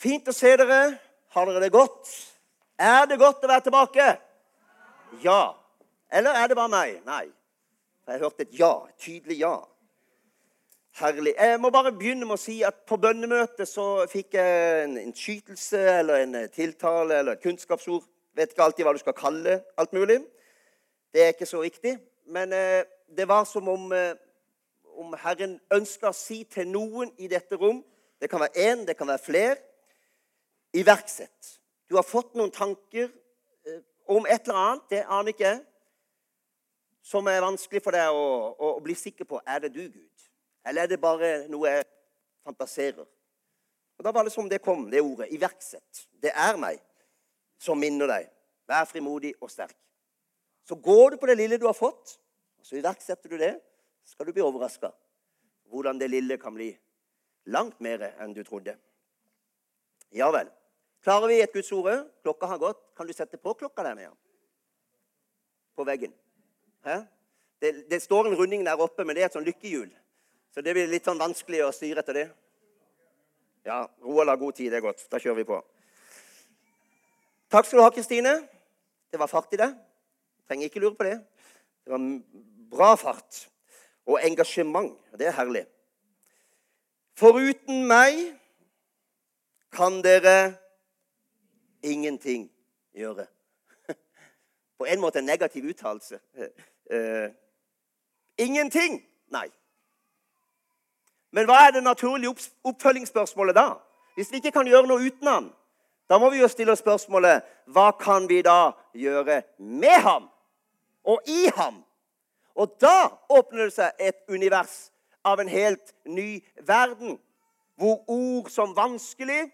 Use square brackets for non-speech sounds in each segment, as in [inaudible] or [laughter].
Fint å se dere. Har dere det godt? Er det godt å være tilbake? Ja. Eller er det bare meg? Nei. Jeg hørte et ja. Et tydelig ja. Herlig. Jeg må bare begynne med å si at på bønnemøtet så fikk jeg en innskytelse eller en tiltale eller kunnskapsord. Vet ikke alltid hva du skal kalle alt mulig. Det er ikke så viktig. Men eh, det var som om, eh, om Herren ønska å si til noen i dette rom Det kan være én, det kan være flere. Iverksett. Du har fått noen tanker eh, om et eller annet. Det aner ikke. Som er vanskelig for deg å, å, å bli sikker på. Er det du, Gud? Eller er det bare noe jeg fantaserer? Og Da var det som det kom, det ordet. Iverksett. Det er meg som minner deg. Vær frimodig og sterk. Så går du på det lille du har fått, og så iverksetter du det. Så skal du bli overraska hvordan det lille kan bli langt mer enn du trodde. Ja vel. Klarer vi et Guds ord? Klokka har gått. Kan du sette på klokka der nede? På veggen. Det, det, står en runding der oppe, men det er et sånn lykkehjul. Så det blir litt sånn vanskelig å styre etter det. Ja, Roald har god tid. Det er godt. Da kjører vi på. Takk skal du ha, Kristine. Det var fart i det. Trenger ikke lure på det. Det var bra fart og engasjement. Det er herlig. Foruten meg kan dere ingenting gjøre. [laughs] På en måte en negativ uttalelse. Uh, ingenting? Nei. Men hva er det naturlige oppfølgingsspørsmålet da? Hvis vi ikke kan gjøre noe uten ham, da må vi jo stille oss spørsmålet hva kan vi da gjøre med ham? og i ham. Og da åpner det seg et univers av en helt ny verden, hvor ord som vanskelig,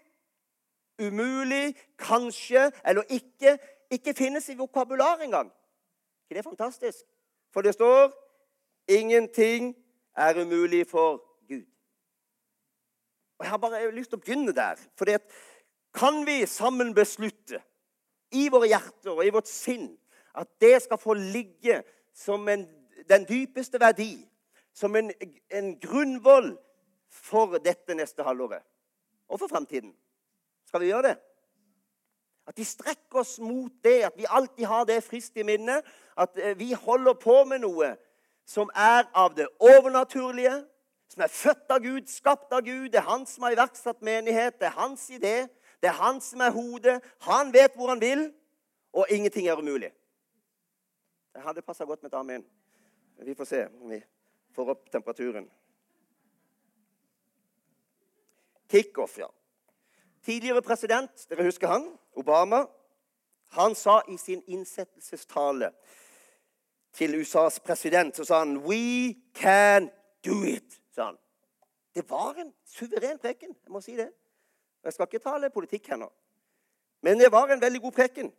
umulig, kanskje eller ikke ikke finnes i vokabular engang. ikke det er fantastisk? For det står 'Ingenting er umulig for Gud'. Og Jeg har bare lyst til å begynne der. For kan vi sammen beslutte i våre hjerter og i vårt sinn at det skal få ligge som en, den dypeste verdi, som en, en grunnvoll for dette neste halvåret og for framtiden. Skal vi gjøre det? At vi strekker oss mot det, at vi alltid har det frist i minnet. At eh, vi holder på med noe som er av det overnaturlige, som er født av Gud, skapt av Gud. Det er han som har iverksatt menighet. Det er hans idé. Det er han som er hodet. Han vet hvor han vil, og ingenting er umulig. Det hadde passa godt med et amen. Vi får se om vi får opp temperaturen. Kickoff, ja. Tidligere president, dere husker han? Obama. Han sa i sin innsettelsestale til USAs president så sa han, 'We can do it', sa han. Det var en suveren preken. Jeg må si det. Jeg skal ikke tale politikk her nå. Men det var en veldig god preken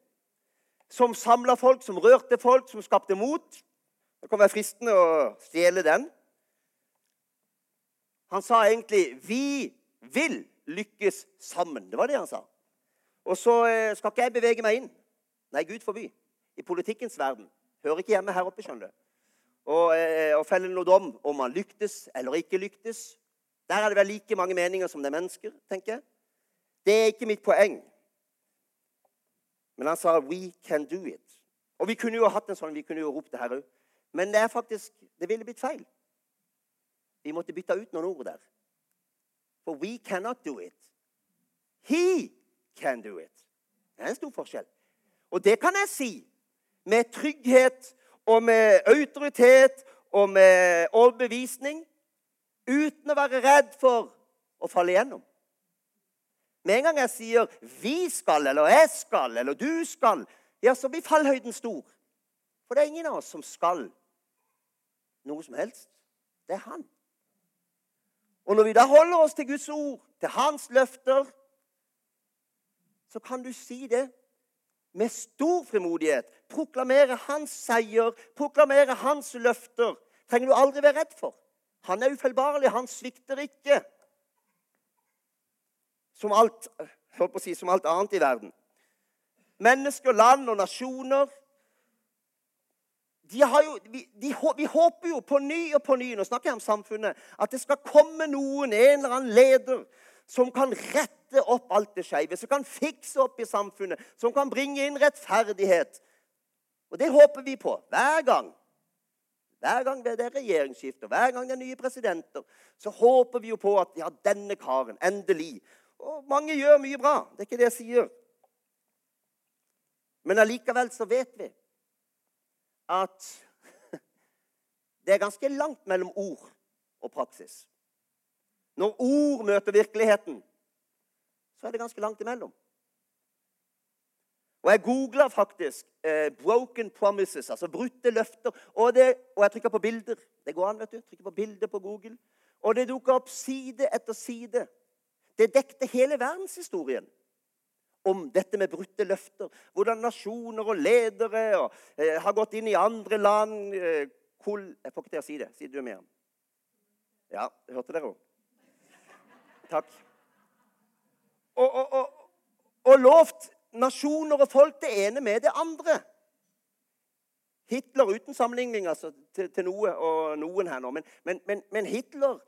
som samla folk, som rørte folk, som skapte mot. Det kan være fristende å stjele den. Han sa egentlig 'Vi vil lykkes sammen'. Det var det han sa. Og så eh, skal ikke jeg bevege meg inn. Nei, Gud forby. I politikkens verden. Hører ikke hjemme her oppe, skjønner du. Og, eh, og felle noe dom om man lyktes eller ikke lyktes. Der er det vel like mange meninger som det er mennesker, tenker jeg. Det er ikke mitt poeng. Men han sa 'we can do it'. Og vi kunne jo hatt en sånn, vi kunne jo ropt det her òg. Men det er faktisk, det ville blitt feil. Vi måtte bytte ut noen ord der. For we cannot do it. He can do it. Det er en stor forskjell. Og det kan jeg si med trygghet og med autoritet og med overbevisning uten å være redd for å falle igjennom. Med en gang jeg sier 'vi skal', eller 'jeg skal', eller 'du skal', ja, så blir fallhøyden stor. For det er ingen av oss som skal noe som helst. Det er han. Og når vi da holder oss til Guds ord, til hans løfter, så kan du si det med stor frimodighet. Proklamere hans seier, proklamere hans løfter. Trenger du aldri være redd for. Han er ufeilbarlig, han svikter ikke som alt, si, som alt annet i verden. Mennesker, land og nasjoner de jo, vi, de, vi, håper jo på ny og på ny nå snakker jeg om samfunnet, at det skal komme noen, en eller annen leder, som kan rette opp alt det skeive, som kan fikse opp i samfunnet, som kan bringe inn rettferdighet. Og det håper vi på hver gang. Hver gang det er regjeringsskifter, hver gang det er nye presidenter, så håper vi jo på at ja, denne karen, endelig Og mange gjør mye bra, det er ikke det jeg sier. Men allikevel så vet vi at [laughs] det er ganske langt mellom ord og praksis. Når ord møter virkeligheten, så er det ganske langt imellom. Og Jeg googla faktisk eh, 'broken promises', altså brutte løfter. Og, det, og jeg trykka på bilder. Det går an, vet du. Trykker på bilder på Google. Og det dukka opp side etter side. Det dekte hele verdenshistorien om dette med brutte løfter. Hvordan nasjoner og ledere og, eh, har gått inn i andre land. Eh, kol, jeg får ikke til å si det. Si du med. Ja, hørte dere henne? Takk. Og, og, og, og lovt nasjoner og folk det ene med det andre. Hitler uten sammenligning altså, til, til, noe og noen her nå. Men, men, men Hitler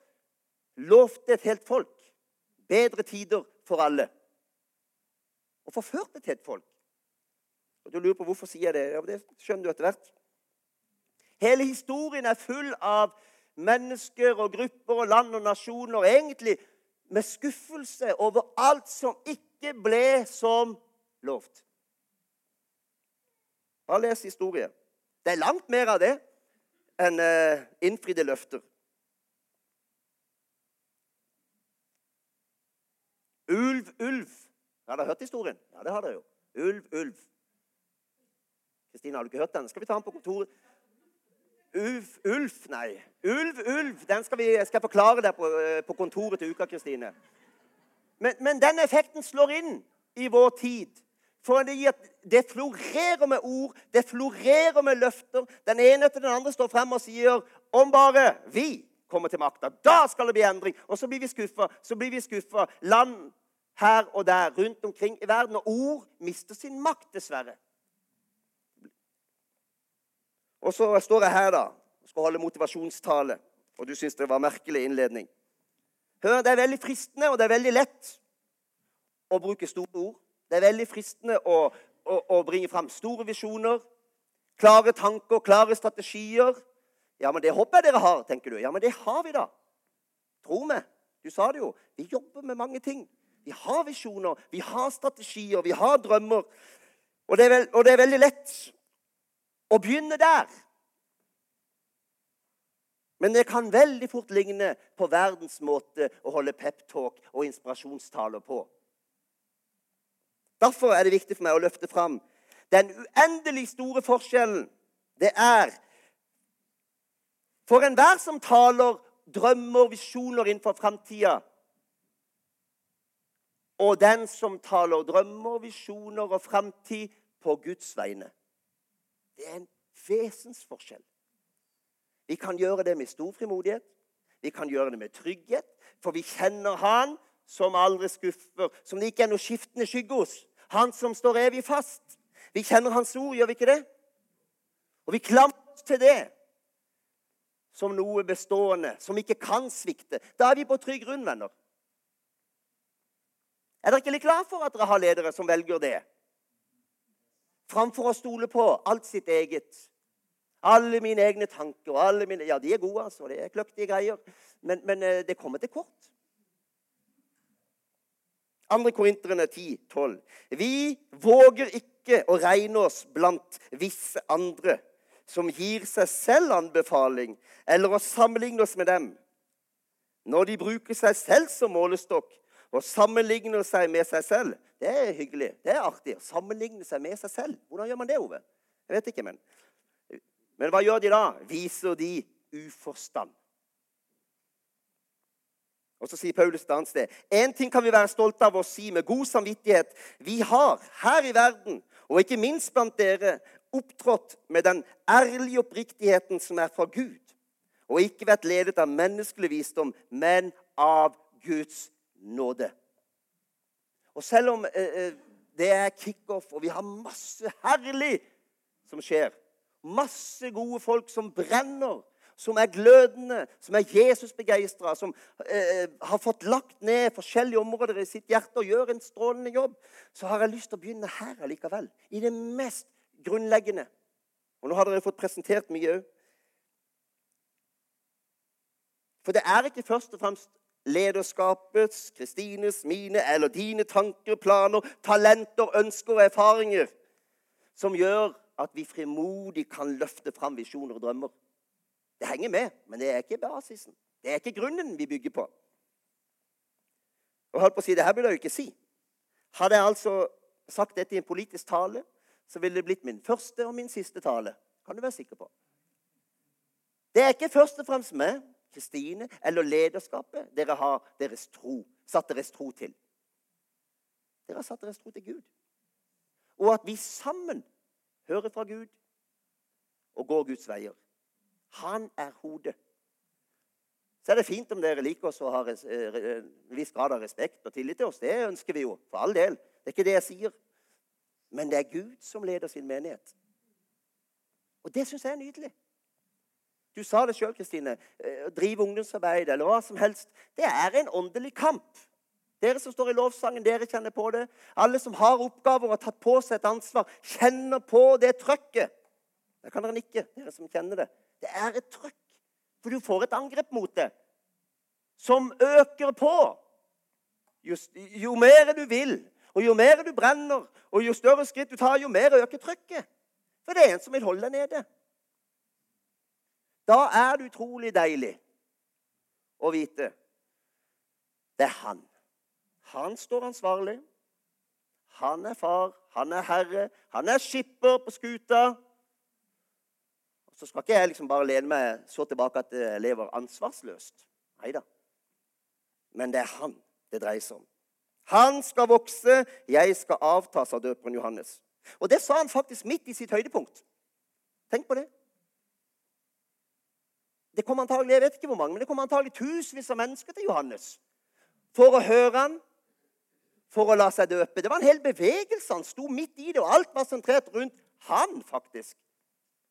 lovte et helt folk bedre tider for alle. Og forførte et folk. Og Du lurer på hvorfor sier jeg det. Ja, det skjønner du etter hvert. Hele historien er full av mennesker og grupper og land og nasjoner egentlig med skuffelse over alt som ikke ble som lovt. Bare les historie. Det er langt mer av det enn uh, innfridde løfter. Ulv, ulv. Har dere hørt historien? Ja, det har dere jo. Ulv, ulv. Kristine, har du ikke hørt den? Skal vi ta den på kontoret? Ulf, Ulf, nei. Ulv, ulv. Den skal, vi, skal jeg forklare deg på, eh, på, kontoret til uka, Kristine. Men, men den effekten slår inn i vår tid. For det, det florerer med ord, det florerer med løfter. Den ene etter den andre står frem og sier om bare vi kommer til makta. Da skal det bli endring. Og så blir vi skuffa. Så blir vi skuffa. Land her og der rundt omkring i verden. Og ord mister sin makt, dessverre. Og så står jeg her da, og skal holde motivasjonstale, og du syns det var merkelig innledning. Hør, Det er veldig fristende, og det er veldig lett å bruke store ord. Det er veldig fristende å, å, å bringe fram store visjoner, klare tanker, klare strategier. Ja, men det håper jeg dere har, tenker du. Ja, men det har vi, da. Tro meg. Du sa det jo. Vi jobber med mange ting. Vi har visjoner, vi har strategier, vi har drømmer. Og det veld, og det er veldig lett å begynne der. Men det kan veldig fort ligne på verdens måte å holde peptalk og inspirasjonstaler på. Derfor er det viktig for meg å løfte fram den uendelig store forskjellen det er for enhver som taler drømmer, visjoner innenfor framtida, og den som taler drømmer, visjoner og framtid på Guds vegne. Det er en vesensforskjell. Vi kan gjøre det med stor frimodighet. Vi kan gjøre det med trygghet, for vi kjenner Han som aldri skuffer, som det ikke er noe skiftende skygge hos. Han som står evig fast. Vi kjenner Hans ord, gjør vi ikke det? Og vi klamrer oss til det som noe bestående, som ikke kan svikte. Da er vi på trygg grunn, venner. Er dere ikke litt glad for at dere har ledere som velger det? Framfor å stole på alt sitt eget. Alle mine egne tanker. alle mine, Ja, de er gode, altså. Det er kløktige greier. Men, men eh, det kommer til kort. 2. Korinterne 10, 12. Vi våger ikke å regne oss blant visse andre som gir seg selv anbefaling, eller å sammenligne oss med dem. Når de bruker seg selv som målestokk og sammenligner seg med seg selv, det er hyggelig. Det er artig. Å sammenligne seg med seg selv. Hvordan gjør man det, Ove? Jeg vet ikke, men Men hva gjør de da? Viser de uforstand. Og så sier Paulus et annet sted En ting kan vi være stolte av å si med god samvittighet. Vi har her i verden, og ikke minst blant dere, opptrådt med den ærlige oppriktigheten som er fra Gud, og ikke vært ledet av menneskelig visdom, men av Guds nåde. Og selv om eh, eh, det er kickoff, og vi har masse herlig som skjer, masse gode folk som brenner, som er glødende, som er Jesus-begeistra, som eh, har fått lagt ned forskjellige områder i sitt hjerte og gjør en strålende jobb, så har jeg lyst til å begynne her allikevel. I det mest grunnleggende. Og nå har dere fått presentert mye òg. For det er ikke først og fremst lederskapets, Kristines, mine eller dine tanker, planer, talenter, ønsker og erfaringer som gjør at vi frimodig kan løfte fram visjoner og drømmer. Det henger med, men det er ikke basisen. Det er ikke grunnen vi bygger på. Og holdt på å si, Det her burde jeg jo ikke si. Hadde jeg altså sagt dette i en politisk tale, så ville det blitt min første og min siste tale. Kan du være sikker på. Det er ikke først og fremst meg Kristine eller lederskapet dere har deres tro, satt deres tro til. Dere har satt deres tro til Gud. Og at vi sammen hører fra Gud og går Guds veier. Han er hodet. Så er det fint om dere liker oss og har eh, en viss grad av respekt og tillit til oss. Det ønsker vi jo, for all del. Det er ikke det jeg sier. Men det er Gud som leder sin menighet. Og det syns jeg er nydelig. Du sa det sjøl, Kristine. Eh, å drive ungdomsarbeid eller hva som helst. Det er en åndelig kamp. Dere som står i lovsangen, dere kjenner på det. Alle som har oppgaver og har tatt på seg et ansvar, kjenner på det trøkket. Der kan dere nikke, dere som kjenner det. Det er et trøkk. For du får et angrep mot det som øker på. Jo, jo mer du vil, og jo mer du brenner, og jo større skritt du tar, jo mer øker trøkket. For det er en som vil holde deg nede. Da er det utrolig deilig å vite det er han. Han står ansvarlig. Han er far, han er herre, han er skipper på skuta. Så skal ikke jeg liksom bare lene meg så tilbake at jeg lever ansvarsløst. Nei da. Men det er han det dreier seg om. Han skal vokse, jeg skal avta, sa døperen Johannes. Og det sa han faktisk midt i sitt høydepunkt. Tenk på det. Det kom antagelig, jeg vet ikke hvor mange, men det kom antagelig tusenvis av mennesker til Johannes for å høre han, for å la seg døpe. Det var en hel bevegelse. Han sto midt i det, og alt var sentrert rundt han, faktisk.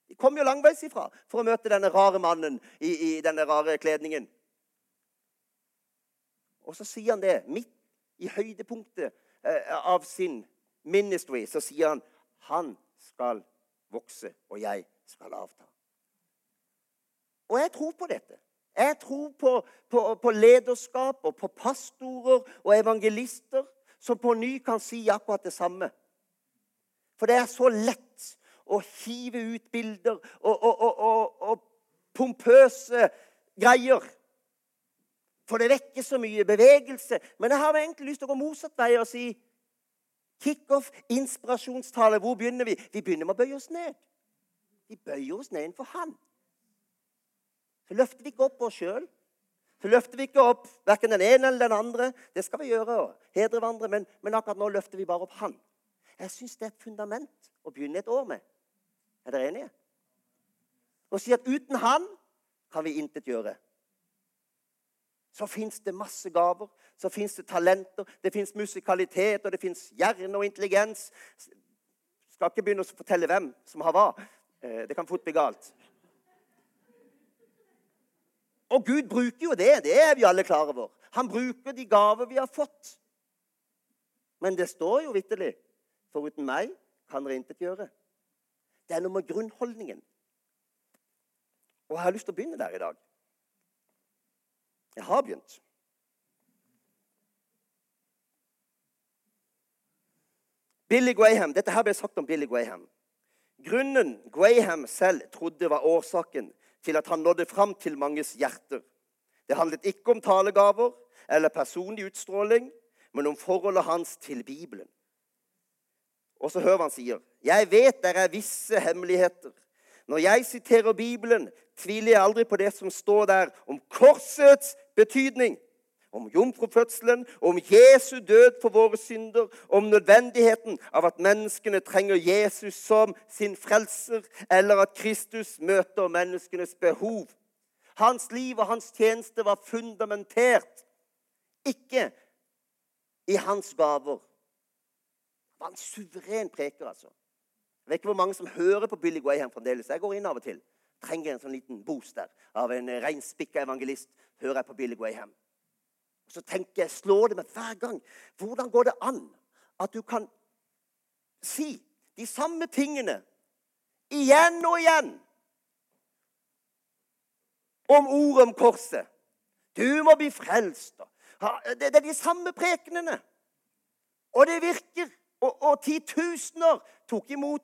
De kom jo langveis ifra for å møte denne rare mannen i, i denne rare kledningen. Og så sier han det midt i høydepunktet eh, av sin ministry. Så sier han han skal vokse, og jeg skal avta. Og jeg tror på dette. Jeg tror på, på, på, lederskap og på pastorer og evangelister som på ny kan si akkurat det samme. For det er så lett å hive ut bilder og, og, og, og pompøse greier. For det vekker så mye bevegelse. Men jeg har egentlig lyst til å gå motsatt vei og si kickoff, inspirasjonstale. Hvor begynner vi? Vi begynner med å bøye oss ned. Vi bøyer oss ned for Han. Så løfter vi ikke opp oss sjøl. Så løfter vi ikke opp verken den ene eller den andre. Det skal vi gjøre. og Hedre hverandre. Men, men, akkurat nå løfter vi bare opp Han. Jeg syns det er et fundament å begynne et år med. Er dere enige? Å si at uten Han kan vi intet gjøre. Så fins det masse gaver, så fins det talenter, det fins musikalitet, og det fins hjerne og intelligens. Skal ikke begynne å fortelle hvem som har hva. Eh, det kan fort bli galt. Og Gud bruker jo det. Det er vi alle klar over. Han bruker de gaver vi har fått. Men det står jo vitterlig foruten meg kan dere intet gjøre. Det er noe med grunnholdningen. Og jeg har lyst til å begynne der i dag. Jeg har begynt. Billy Graham, Dette her ble sagt om Billy Graham. Grunnen Graham selv trodde var årsaken til at han nådde fram til manges hjerter. Det handlet ikke om talegaver eller personlig utstråling, men om forholdet hans til Bibelen. Og så hører han sier. Jeg vet det er visse hemmeligheter. Når jeg siterer Bibelen, tviler jeg aldri på det som står der om korsets betydning om jomfrufødselen, om Jesu død for våre synder, om nødvendigheten av at menneskene trenger Jesus som sin frelser, eller at Kristus møter menneskenes behov. Hans liv og hans tjeneste var fundamentert, ikke i hans gaver. Det var en suveren preker, altså. Jeg vet ikke hvor mange som hører på Billy Graham fremdeles. Jeg går inn av og til. trenger en sånn liten boost der av en reinspikka evangelist, hører jeg på Billy Graham. Og så tenker jeg, slår det meg hver gang Hvordan går det an at du kan si de samme tingene igjen og igjen om ordet om korset? Du må bli frelst. Det er de samme prekenene. Og det virker. Og, og titusener tok imot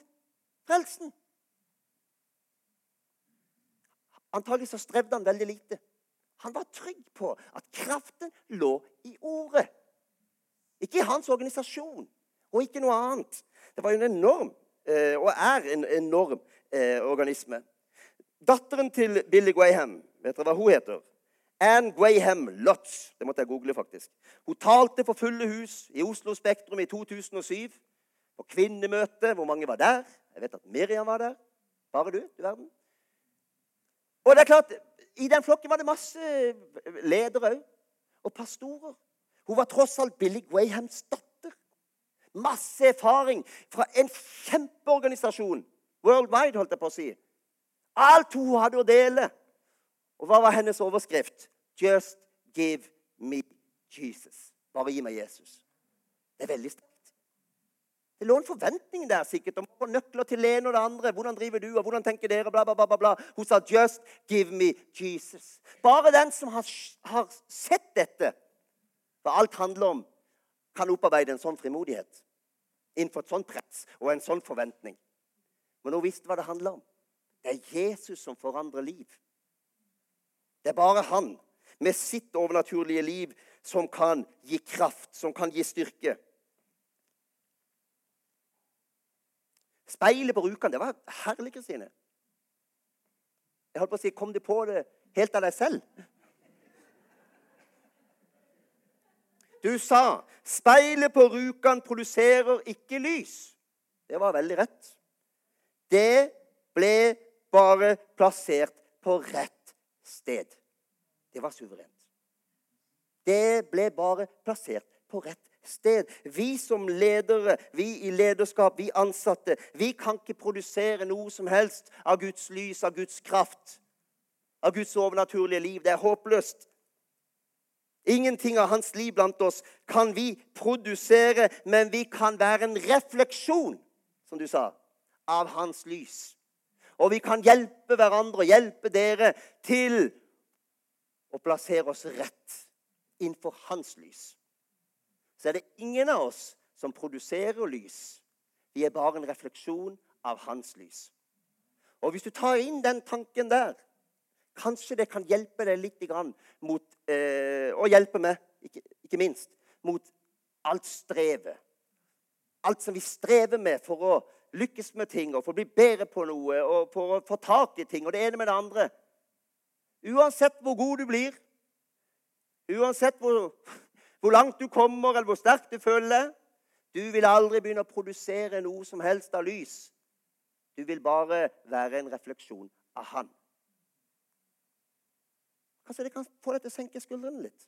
frelsen. Antagelig så strevde han veldig lite. Han var trygg på at kraften lå i ordet. Ikke i hans organisasjon og ikke noe annet. Det var jo en enorm, eh, og er en enorm, eh, organisme. Datteren til Billy Graham, vet dere hva hun heter? Anne Graham Lutz. Det måtte jeg google, faktisk. Hun talte for fulle hus i Oslo Spektrum i 2007. På kvinnemøte. Hvor mange var der? Jeg vet at Miriam var der. Bare du, du verden. Og det er klart, I den flokken var det masse ledere òg. Og pastorer. Hun var tross alt Billy Grahams datter. Masse erfaring fra en kjempeorganisasjon. Worldwide, holdt jeg på å si. Alt hun hadde å dele. Og hva var hennes overskrift? Just give me Jesus. Bare gi meg Jesus. Det er veldig sterkt. Det lå en forventning der sikkert om å nøkler til det ene og det andre. Hvordan driver du, og hvordan tenker dere? Bla, bla, bla, bla. Hun sa 'just give me Jesus'. Bare den som har, har sett dette, hva alt handler om, kan opparbeide en sånn frimodighet innenfor et sånt press og en sånn forventning. Men hun visste hva det handler om. Det er Jesus som forandrer liv. Det er bare han med sitt overnaturlige liv som kan gi kraft, som kan gi styrke. Speilet på Rjukan, det var herlig, Kristine. Jeg holdt på å si Kom du på det helt av deg selv? Du sa 'Speilet på Rjukan produserer ikke lys'. Det var veldig rett. Det ble bare plassert på rett sted. Det var suverent. Det ble bare plassert på rett sted. Vi som ledere, vi i lederskap, vi ansatte, vi kan ikke produsere noe som helst av Guds lys, av Guds kraft, av Guds overnaturlige liv. Det er håpløst. Ingenting av hans liv blant oss kan vi produsere, men vi kan være en refleksjon, som du sa, av hans lys. Og vi kan hjelpe hverandre og hjelpe dere til å plassere oss rett innenfor hans lys. Så er det ingen av oss som produserer lys. Vi er bare en refleksjon av hans lys. Og hvis du tar inn den tanken der, kanskje det kan hjelpe deg litt mot eh, Og hjelpe meg, ikke, ikke minst, mot alt strevet. Alt som vi strever med for å lykkes med ting og for å bli bedre på noe og for å få tak i ting og det ene med det andre. Uansett hvor god du blir, uansett hvor, hvor langt du kommer, eller hvor sterkt du føler Du vil aldri begynne å produsere noe som helst av lys. Du vil bare være en refleksjon av Han. Kanskje det kan få deg til å senke skuldrene litt.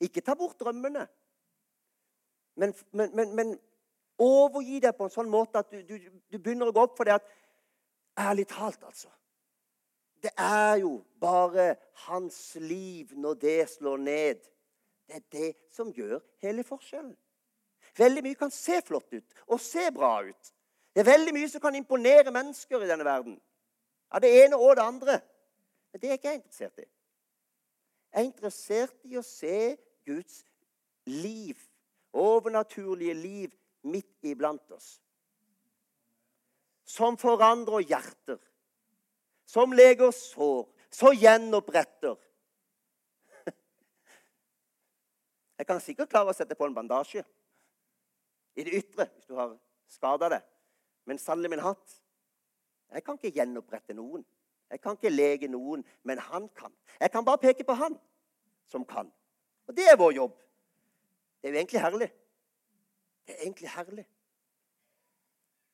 Ikke ta bort drømmene, men, men, men, men overgi deg på en sånn måte at du, du, du begynner å gå opp for det at Ærlig talt, altså. Det er jo bare hans liv når det slår ned. Det er det som gjør hele forskjellen. Veldig mye kan se flott ut og se bra ut. Det er veldig mye som kan imponere mennesker i denne verden. Av det ene og det andre. Men det er ikke jeg interessert i. Jeg er interessert i å se Guds liv, overnaturlige liv, midt iblant oss. Som forandrer hjerter. Som leger sår. Så gjenoppretter. Jeg kan sikkert klare å sette på en bandasje i det ytre hvis du har skada det. Men sannelig min hatt jeg kan ikke gjenopprette noen. Jeg kan ikke lege noen, men han kan. Jeg kan bare peke på han som kan. Og det er vår jobb. Det er jo egentlig herlig. Det er egentlig herlig.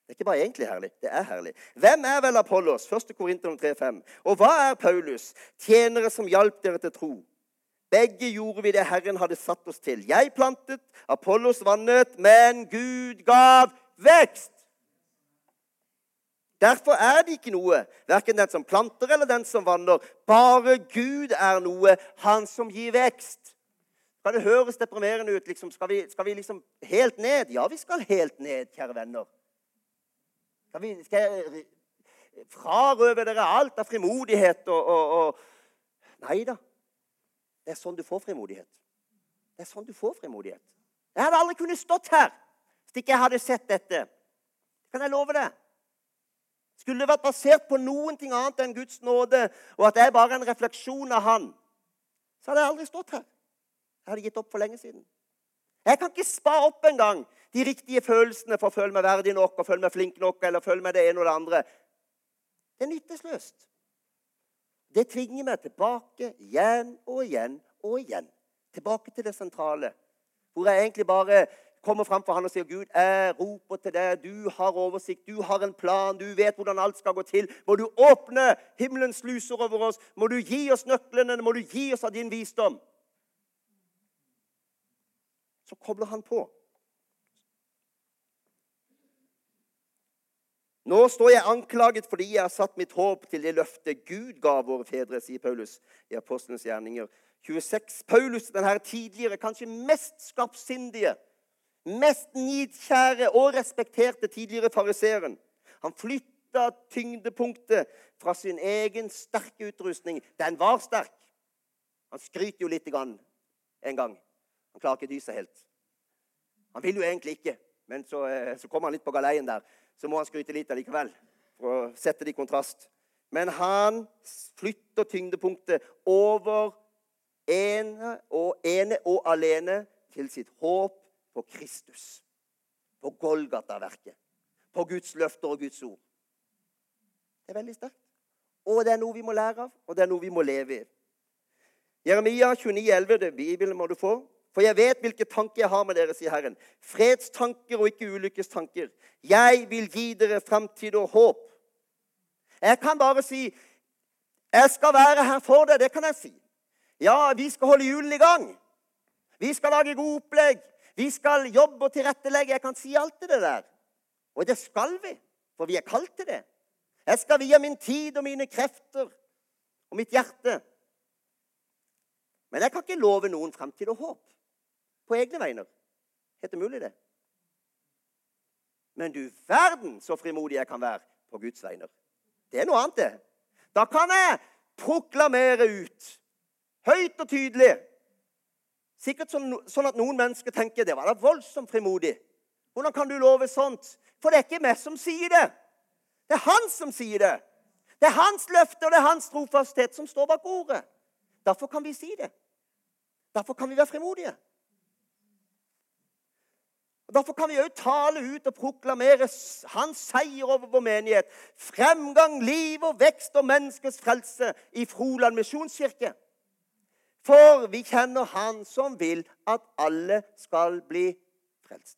Det er ikke bare egentlig herlig, det er herlig. Hvem er vel Apollos? 1. Korinter 3,5. Og hva er Paulus? Tjenere som hjalp dere til tro. Begge gjorde vi det Herren hadde satt oss til. Jeg plantet, Apollos vannet, men Gud gav vekst. Derfor er det ikke noe, verken den som planter eller den som vanner. Bare Gud er noe, han som gir vekst. Kan det høres deprimerende ut? Liksom, skal, vi, skal, vi, liksom helt ned? Ja, vi skal helt ned, kjære venner. Skal, vi, skal jeg frarøve dere alt av frimodighet og, og, og Nei da. Det er sånn du får frimodighet. Det er sånn du får frimodighet. Jeg hadde aldri kunnet stått her hvis ikke jeg hadde sett dette. Kan jeg love det? Skulle det vært basert på noen ting annet enn Guds nåde, og at det er bare en refleksjon av Han, så hadde jeg aldri stått her. Jeg hadde gitt opp for lenge siden. Jeg kan ikke spa opp engang de riktige følelsene for å føle meg verdig nok og føle meg flink nok eller føle meg det ene og det andre. Det er nytteløst. Det tvinger meg tilbake igjen og igjen og igjen. Tilbake til det sentrale, hvor jeg egentlig bare kommer fram for han og sier, 'Gud, jeg roper til deg. Du har oversikt, du har en plan, du vet hvordan alt skal gå til.' 'Må du åpne himmelens sluser over oss. Må du gi oss nøklene. Må du gi oss av din visdom.' Så kobler han på. Nå står jeg anklaget fordi jeg har satt mitt håp til det løftet Gud ga våre fedre, sier Paulus i Apostelens gjerninger 26. Paulus, denne tidligere, kanskje mest skarpsindige mest nidkjære og respekterte tidligere fariseeren. Han flytta tyngdepunktet fra sin egen sterke utrustning. Den var sterk. Han skryter jo litt en gang. Han klarer ikke å dy seg helt. Han vil jo egentlig ikke, men så, eh, så kommer han litt på galeien der. Så må han skryte litt allikevel for å sette det i kontrast. Men han flytter tyngdepunktet over ene og, ene og alene til sitt håp på Kristus. På Golgata-verket. På Guds løfter og Guds ord. Det er veldig sterkt. Og det er noe vi må lære av, og det er noe vi må leve i. Jeremia 29, 11, det Bibelen må du få. For jeg vet hvilke tanker jeg har med dere, sier Herren. Fredstanker og ikke ulykkestanker. Jeg vil gi dere framtid og håp. Jeg kan bare si jeg skal være her for deg. Det kan jeg si. Ja, vi skal holde hjulene i gang. Vi skal lage gode opplegg. Vi skal jobbe og tilrettelegge. Jeg kan si alt det der. Og det skal vi, for vi er kalt til det. Jeg skal vie min tid og mine krefter og mitt hjerte. Men jeg kan ikke love noen framtid og håp på egne vegne. Helt umulig, det. Men du verden så frimodig jeg kan være på Guds vegne. Det er noe annet, det. Da kan jeg proklamere ut, høyt og tydelig, Sikkert sånn, sånn, at noen mennesker tenker det var da voldsomt frimodig. Hvordan kan du love sånt? For det er ikke meg som sier det. Det er han som sier det. Det er hans løfte og det er hans trofasthet som står bak ordet. Derfor kan vi si det. Derfor kan vi være frimodige. Og Derfor kan vi òg tale ut og proklamere hans seier over vår menighet. Fremgang, liv og vekst og menneskets frelse i Froland misjonskirke. For vi kjenner Han som vil at alle skal bli frelst.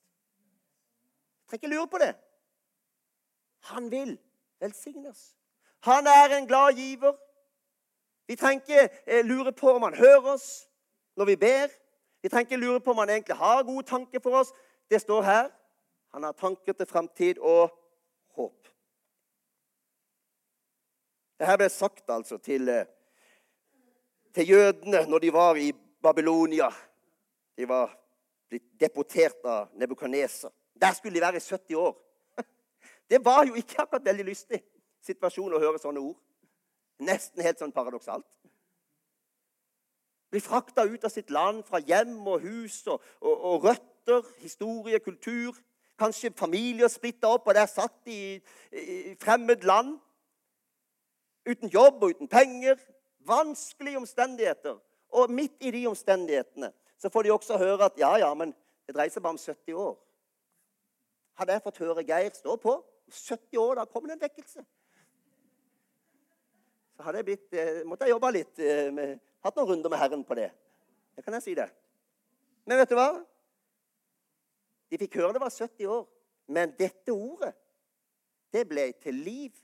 Trenger ikke lure på det. Han vil velsigne oss. Han er en glad giver. Vi trenger ikke eh, lure på om han hører oss når vi ber. Vi trenger ikke lure på om han egentlig har gode tanker for oss. Det står her. Han har tanker til framtid og håp. Dette ble sagt altså til eh, til jødene når de var i Babylonia. De var blitt deportert av Nebukadneser. Der skulle de være i 70 år. [laughs] Det var jo ikke akkurat veldig lystig situasjon å høre sånne ord. Nesten helt sånn paradoksalt. Bli frakta ut av sitt land, fra hjem og hus og, og, og røtter, historie, kultur. Kanskje familier splitta opp, og der satt de i, fremmed land. Uten jobb og uten penger vanskelige omstendigheter. Og midt i de omstendighetene så får de også høre at ja, ja, men det dreier seg bare om 70 år. Hadde jeg fått høre Geir stå på 70 år, da kommer det en vekkelse. Så hadde jeg blitt, eh, måtte jeg jobbe litt, eh, med, hatt noen runder med Herren på det. Det kan jeg si det. Men vet du hva? De fikk høre det var 70 år. Men dette ordet, det ble til liv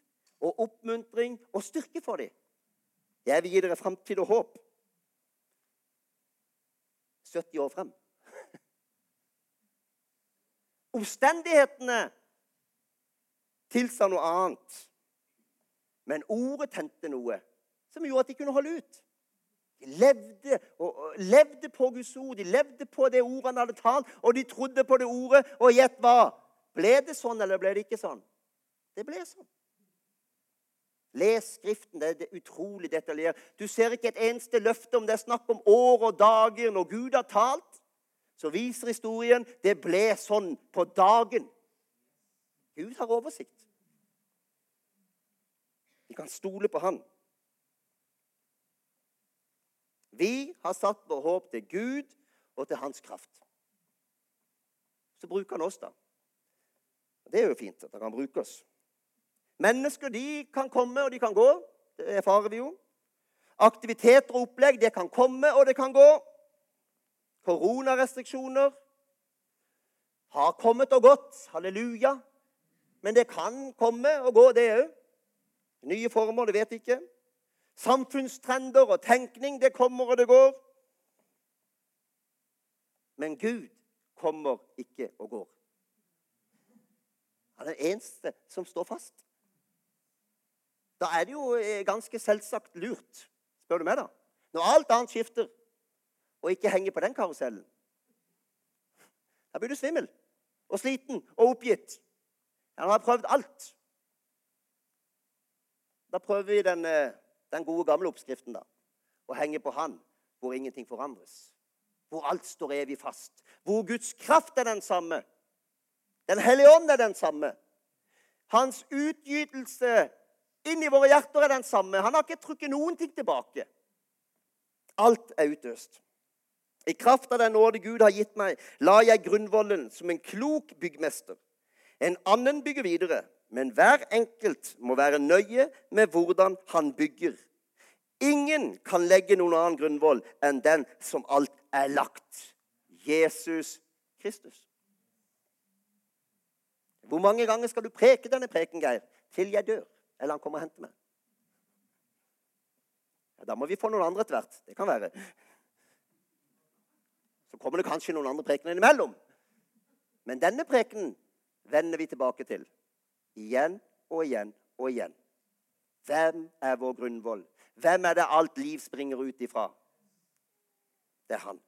og oppmuntring og styrke for dem. Jeg vil gi dere framtid og håp. 70 år frem. [laughs] Omstendighetene tilsa noe annet. Men ordet tente noe som gjorde at de kunne holde ut. De levde, og, og, levde på Guds ord, de levde på det ordet han hadde talt, og de trodde på det ordet. Og gjett hva? Ble det sånn, eller ble det ikke sånn? Det ble sånn. Les Skriften. Det er utrolig detaljert. Du ser ikke et eneste løfte om det er snakk om år og dager når Gud har talt. Så viser historien det ble sånn på dagen. Gud har oversikt. Vi kan stole på Han. Vi har satt vår håp til Gud og til Hans kraft. Så bruker han oss, da. Det er jo fint at han kan bruke oss. Mennesker de kan komme, og de kan gå. Det erfarer vi jo. Aktiviteter og opplegg det kan komme, og det kan gå. Koronarestriksjoner har kommet og gått. Halleluja. Men det kan komme og gå, det òg. Nye former, det vet vi ikke. Samfunnstrender og tenkning, det kommer og det går. Men Gud kommer ikke og går. Han er den eneste som står fast. Da er det jo eh, ganske selvsagt lurt, spør du meg, da. Når alt annet skifter, og ikke henger på den karusellen. Da blir du svimmel og sliten og oppgitt. Han har prøvd alt. Da prøver vi den eh, den gode, gamle oppskriften, da. Å henge på Han, hvor ingenting forandres. Hvor alt står evig fast. Hvor Guds kraft er den samme. Den hellige ånd er den samme. Hans utgytelse inn i våre hjerter er den samme. Han har ikke trukket noen ting tilbake. Alt er utøst. I kraft av den nåde Gud har gitt meg, la jeg grunnvollen som en klok byggmester. En annen bygger videre men hver enkelt må være nøye med hvordan han bygger. Ingen kan legge noen annen grunnvoll enn den som alt er lagt. Jesus Kristus. Hvor mange ganger skal du preke denne preken, Geir? Til jeg dør, eller han kommer og henter meg? Ja, da må vi få noen andre etter hvert. Det kan være. Så kommer det kanskje noen andre prekener innimellom. Men denne prekenen vender vi tilbake til igjen og igjen og igjen. Hvem er vår grunnvoll? Hvem er det alt liv springer ut ifra? Det er han.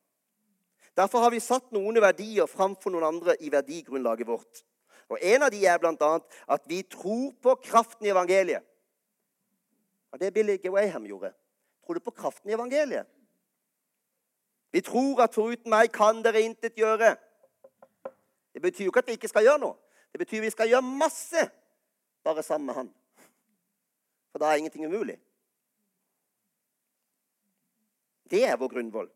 Derfor har vi satt noen verdier framfor noen andre i verdigrunnlaget vårt. Og En av de er bl.a. at vi tror på kraften i evangeliet. Og Det Billy Graham gjorde. Tror du på kraften i evangeliet? Vi tror at foruten meg kan dere intet gjøre. Det betyr jo ikke at vi ikke skal gjøre noe. Det betyr vi skal gjøre masse bare sammen med han. For da er ingenting umulig. Det er vår grunnvoll.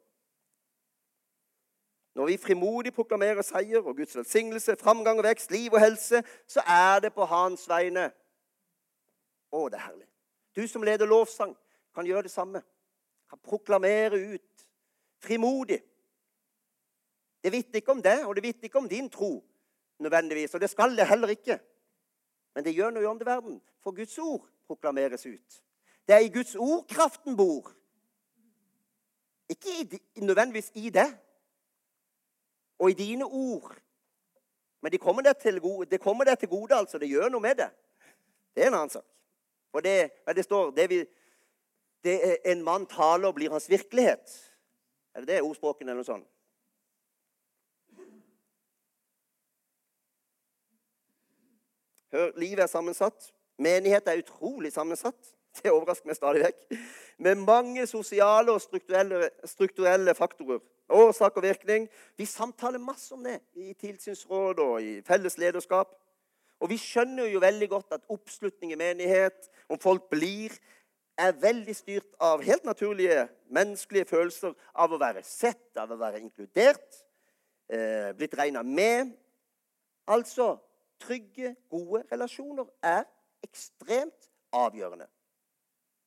Når vi frimodig proklamerer seier og Guds velsignelse, framgang og vekst, liv og helse, så er det på hans vegne. Å, det er herlig. Du som leder lovsang, kan gjøre det samme. Kan proklamere ut frimodig. Det vitner ikke om det, og det vitner ikke om din tro nødvendigvis. Og det skal det heller ikke. Men det gjør noe i åndeverden, for Guds ord proklameres ut. Det er i Guds ord kraften bor. Ikke i, nødvendigvis i det og i dine ord. Men det kommer deg til, de til gode, altså. Det gjør noe med det. Det er en annen sak. For det, det står det, vi, det En mann taler, og blir hans virkelighet. Er det det ordspråken eller noe sånt? Hør, livet er sammensatt. Menighet er utrolig sammensatt. [laughs] Det overrasker meg stadig vekk. Med mange sosiale og strukturelle, strukturelle faktorer. Årsak og virkning. Vi samtaler masse om det i tilsynsråd og i felles lederskap. Og vi skjønner jo veldig godt at oppslutning i menighet, om folk blir, er veldig styrt av helt naturlige menneskelige følelser av å være sett, av å være inkludert, eh, blitt regna med. Altså trygge, gode relasjoner er ekstremt avgjørende.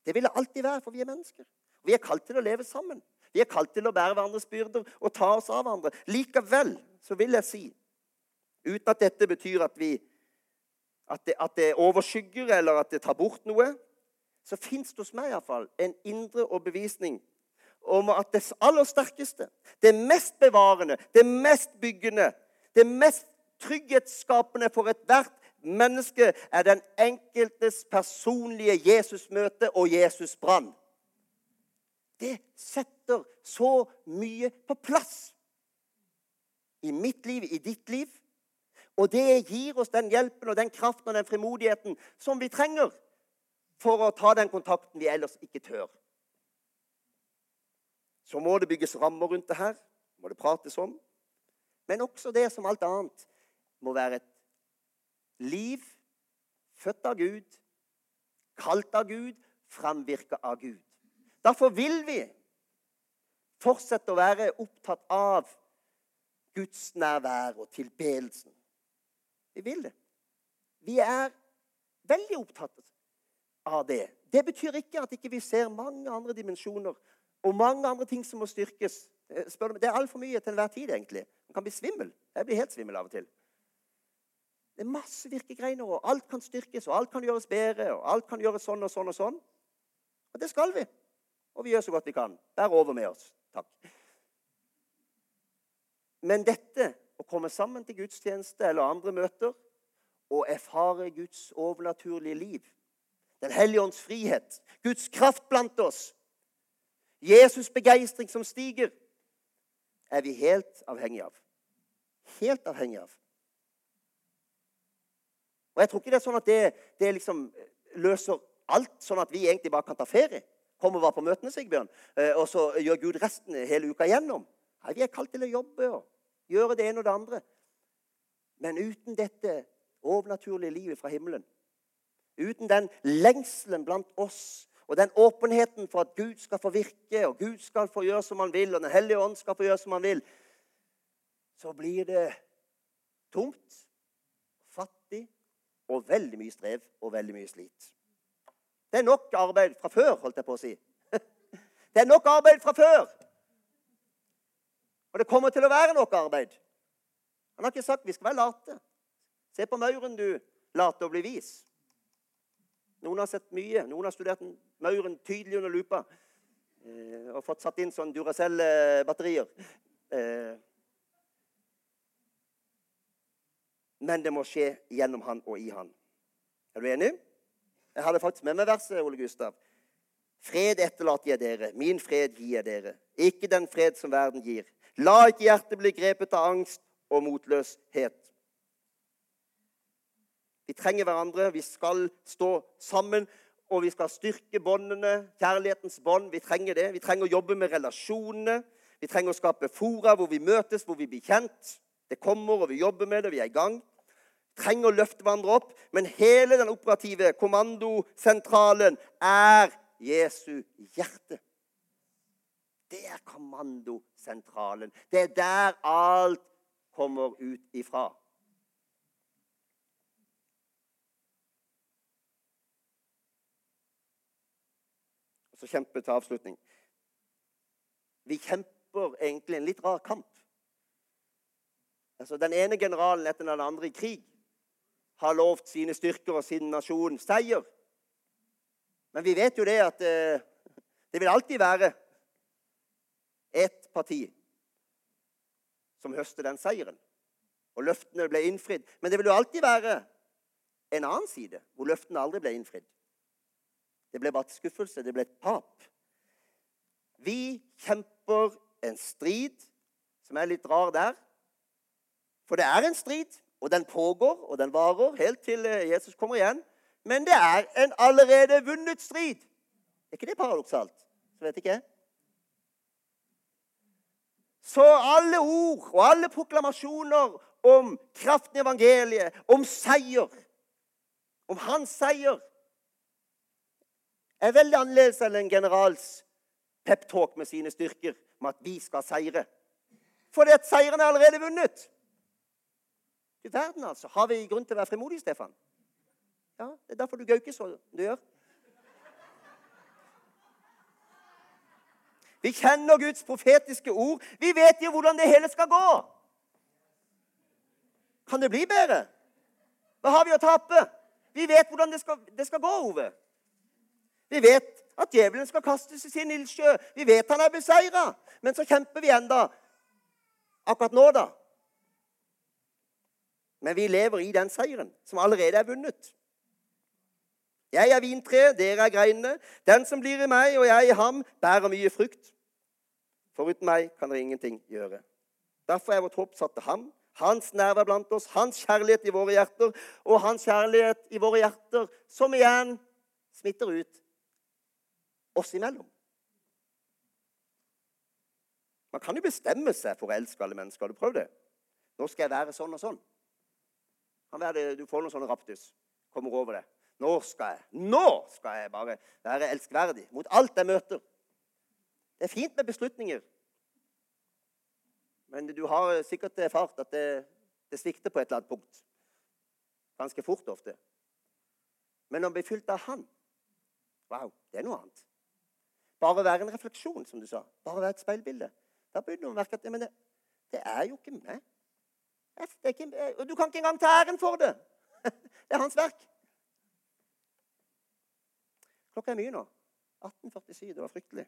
Det vil det alltid være, for vi er mennesker. Vi er kalt til å leve sammen. Vi er kalt til å bære hverandres byrder og ta oss av hverandre. Likevel så vil jeg si, uten at dette betyr at, vi, at, det, at det overskygger eller at det tar bort noe, så fins det hos meg iallfall en indre overbevisning om at det aller sterkeste, det mest bevarende, det mest byggende, det mest trygghetsskapende for ethvert menneske er den enkeltes personlige Jesusmøte og Jesusbrann. Det setter så mye på plass i mitt liv, i ditt liv. Og det gir oss den hjelpen og den kraften og den frimodigheten som vi trenger for å ta den kontakten vi ellers ikke tør. Så må det bygges rammer rundt det her. må det prates om. Men også det som alt annet må være et liv født av Gud, kalt av Gud, framvirka av Gud. Derfor vil vi fortsette å være opptatt av Guds nærvær og tilbedelsen. Vi vil det. Vi er veldig opptatt av det. Det betyr ikke at ikke vi ikke ser mange andre dimensjoner og mange andre ting som må styrkes. Eh, det er altfor mye til enhver tid, egentlig. Man kan bli svimmel. Jeg blir helt svimmel av og til. Det er masse virkegreiner, og alt kan styrkes, og alt kan gjøres bedre. og alt kan gjøres sånn og sånn og sånn. Og det skal vi. Og vi gjør så godt vi kan. Bær over med oss. Takk. Men dette, å komme sammen til gudstjeneste eller andre møter og erfare Guds overnaturlige liv, Den hellige ånds frihet, Guds kraft blant oss, Jesus' begeistring som stiger, er vi helt avhengig av. Helt avhengig av. Og Jeg tror ikke det er sånn at det, det liksom løser alt, sånn at vi egentlig bare kan ta ferie. Komme og være på møtene, Sigbjørn, eh, og så gjør Gud resten hele uka igjennom. Nei, Vi er kalt til å jobbe og gjøre det ene og det andre. Men uten dette overnaturlige livet fra himmelen, uten den lengselen blant oss og den åpenheten for at Gud skal få virke, og Gud skal få gjøre som han vil, og Den hellige ånd skal få gjøre som han vil, så blir det tomt, og veldig mye strev og veldig mye slit. Det er nok arbeid fra før, holdt jeg på å si. [laughs] Det er nok arbeid fra før. Og det kommer til å være nok arbeid. Han har ikke sagt vi skal være late. Se på mauren, du late og bli vis. Noen har sett mye. Noen har studert mauren tydelig under lupa eh, og fått satt inn sånn Duracell-batterier. Eh, men det må skje gjennom han og i han. Er du enig? Jeg hadde faktisk med meg verset, Ole Gustav. Fred etterlater jeg dere, min fred gir jeg dere. Ikke den fred som verden gir. La ikke hjertet bli grepet av angst og motløshet. Vi trenger hverandre, vi skal stå sammen, og vi skal styrke båndene, kjærlighetens bånd. Vi trenger det. Vi trenger å jobbe med relasjonene. Vi trenger å skape fora hvor vi møtes, hvor vi blir kjent. Det kommer, og vi jobber med det, vi er i gang trenger å løfte hverandre opp, men hele den operative kommandosentralen er Jesu hjerte. Det er kommandosentralen. Det er der alt kommer ut ifra. Så kjempe til avslutning. Vi kjemper egentlig en litt rar kamp. Altså, Den ene generalen etter den andre i krig har lovt sine styrker og sin nasjon seier. Men vi vet jo det at eh, det vil alltid være ett parti som høster den seieren. Og løftene ble innfridd. Men det vil jo alltid være en annen side hvor løftene aldri ble innfridd. Det ble bare skuffelse. Det ble et tap. Vi kjemper en strid som er litt rar der. For det er en strid. Og den pågår, og den varer helt til eh, Jesus kommer igjen. Men det er en allerede vunnet strid. Er ikke det paradoksalt? Så vet ikke jeg. Så alle ord og alle proklamasjoner om kraften i evangeliet, om seier, om hans seier, er veldig annerledes enn en generals peptalk med sine styrker om at vi skal seire. For seieren er allerede vunnet. Du verden, altså. Har vi grunn til å være frimodige, Stefan? Ja, Det er derfor du gauker så du gjør. Vi kjenner Guds profetiske ord. Vi vet jo hvordan det hele skal gå. Kan det bli bedre? Hva har vi å tape? Vi vet hvordan det skal, det skal gå, Ove. Vi vet at djevelen skal kastes i sin ildsjø. Vi vet han er beseira. Men så kjemper vi enda. Akkurat nå, da, Men vi lever i den seieren som allerede er vunnet. Jeg er vintreet, dere er greinene. Den som blir i meg og jeg i ham, bærer mye frukt. Foruten meg kan dere ingenting gjøre. Derfor er vårt håp satt til ham. Hans nærvær blant oss, hans kjærlighet i våre hjerter og hans kjærlighet i våre hjerter, som igjen smitter ut oss imellom. Man kan jo bestemme seg for å elske alle mennesker. Har du prøvd det? Nå skal jeg være sånn og sånn. Du får noen sånne raptus. Kommer over det. Nå skal jeg Nå skal jeg bare være elskverdig mot alt jeg møter. Det er fint med beslutninger. Men du har sikkert erfart at det, det svikter på et eller annet punkt. Ganske fort ofte. Men å bli fylt av Han Wow, det er noe annet. Bare være en refleksjon, som du sa. Bare være et speilbilde. Da begynner du å merke at det, det er jo ikke meg. Ikke, og du kan ikke engang ta æren for det. [laughs] Det er hans verk. Klokka er mye nå. 18.47. Det var fryktelig.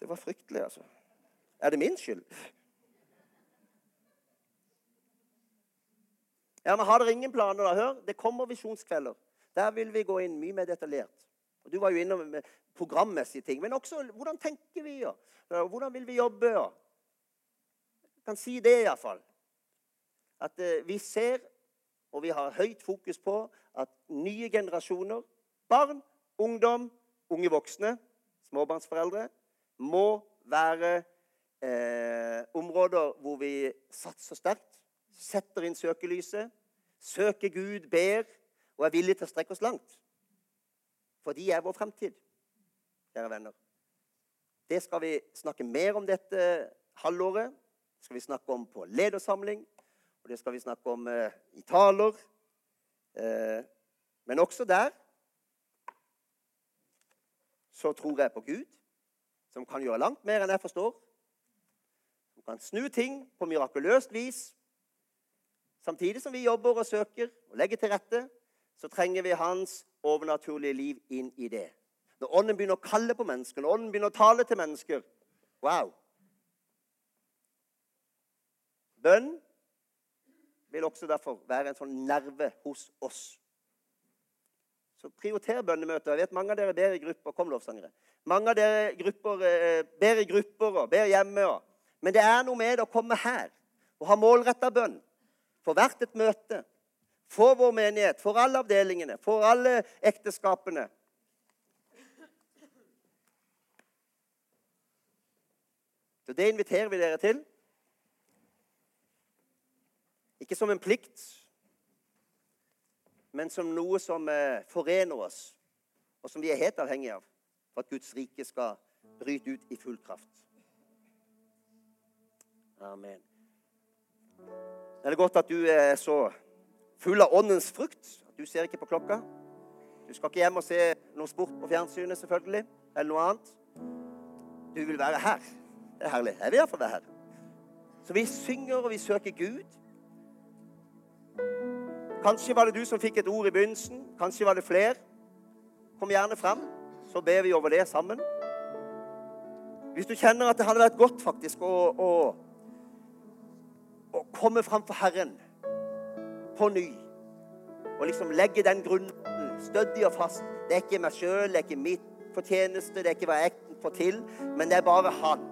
Det var fryktelig, altså. Er det min skyld? Ja, men Har dere ingen planer? da? Hør, det kommer visjonskvelder. Der vil vi gå inn mye mer detaljert. Og Du var jo innom programmessige ting. Men også hvordan tenker vi? Ja? Hvordan vil vi jobbe? Ja? Kan si det iallfall. At eh, vi ser, og vi har høyt fokus på, at nye generasjoner, barn, ungdom, unge voksne, småbarnsforeldre, må være eh, områder hvor vi satser sterkt, setter inn søkelyset, søker Gud, ber og er villige til å strekke oss langt. For de er vår fremtid, kjære venner. Det skal vi snakke mer om dette halvåret. Skal vi snakke om på ledersamling, og det skal vi snakke om eh, i taler. Eh, men også der så tror jeg på Gud, som kan gjøre langt mer enn jeg forstår. Som kan snu ting på mirakuløst vis. Samtidig som vi jobber og søker og legger til rette, så trenger vi hans overnaturlige liv inn i det. Når Ånden begynner å kalle på mennesker, når Ånden begynner å tale til mennesker Wow! Bønn vil også derfor være en sånn nerve hos oss. Så prioriter bønnemøter. Jeg vet Mange av dere ber i grupper. Kom, lovsangere. Mange av dere grupper, eh, ber i grupper og ber hjemme. Men det er noe med å komme her og ha målretta bønn for hvert et møte. For vår menighet, for alle avdelingene, for alle ekteskapene. Så Det inviterer vi dere til. Ikke som en plikt, men som noe som eh, forener oss, og som vi er helt avhengige av for at Guds rike skal bryte ut i full kraft. Amen. Det er godt at du er så full av åndens frukt at du ser ikke på klokka. Du skal ikke hjem og se noe sport på fjernsynet, selvfølgelig, eller noe annet. Du vil være her. Det er herlig. Jeg vil iallfall være her. Så vi synger og vi søker Gud. Kanskje var det du som fikk et ord i begynnelsen. Kanskje var det flere. Kom gjerne fram, så ber vi over det sammen. Hvis du kjenner at det hadde vært godt faktisk å, å, å komme fram for Herren på ny og liksom legge den grunnen stødig og fast Det er ikke meg sjøl, det er ikke mitt fortjeneste, det er ikke hva jeg får til, men det er bare Han.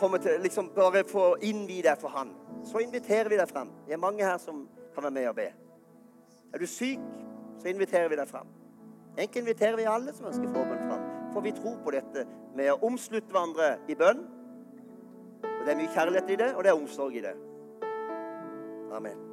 Til, liksom Bare få innvie deg for Han. Så inviterer vi deg frem. Det er mange her som kan være med og be. Er du syk, så inviterer vi deg fram. Egentlig inviterer vi alle som ønsker forbønn fram. For vi tror på dette med å omslutte hverandre i bønn. Og Det er mye kjærlighet i det, og det er omsorg i det. Amen.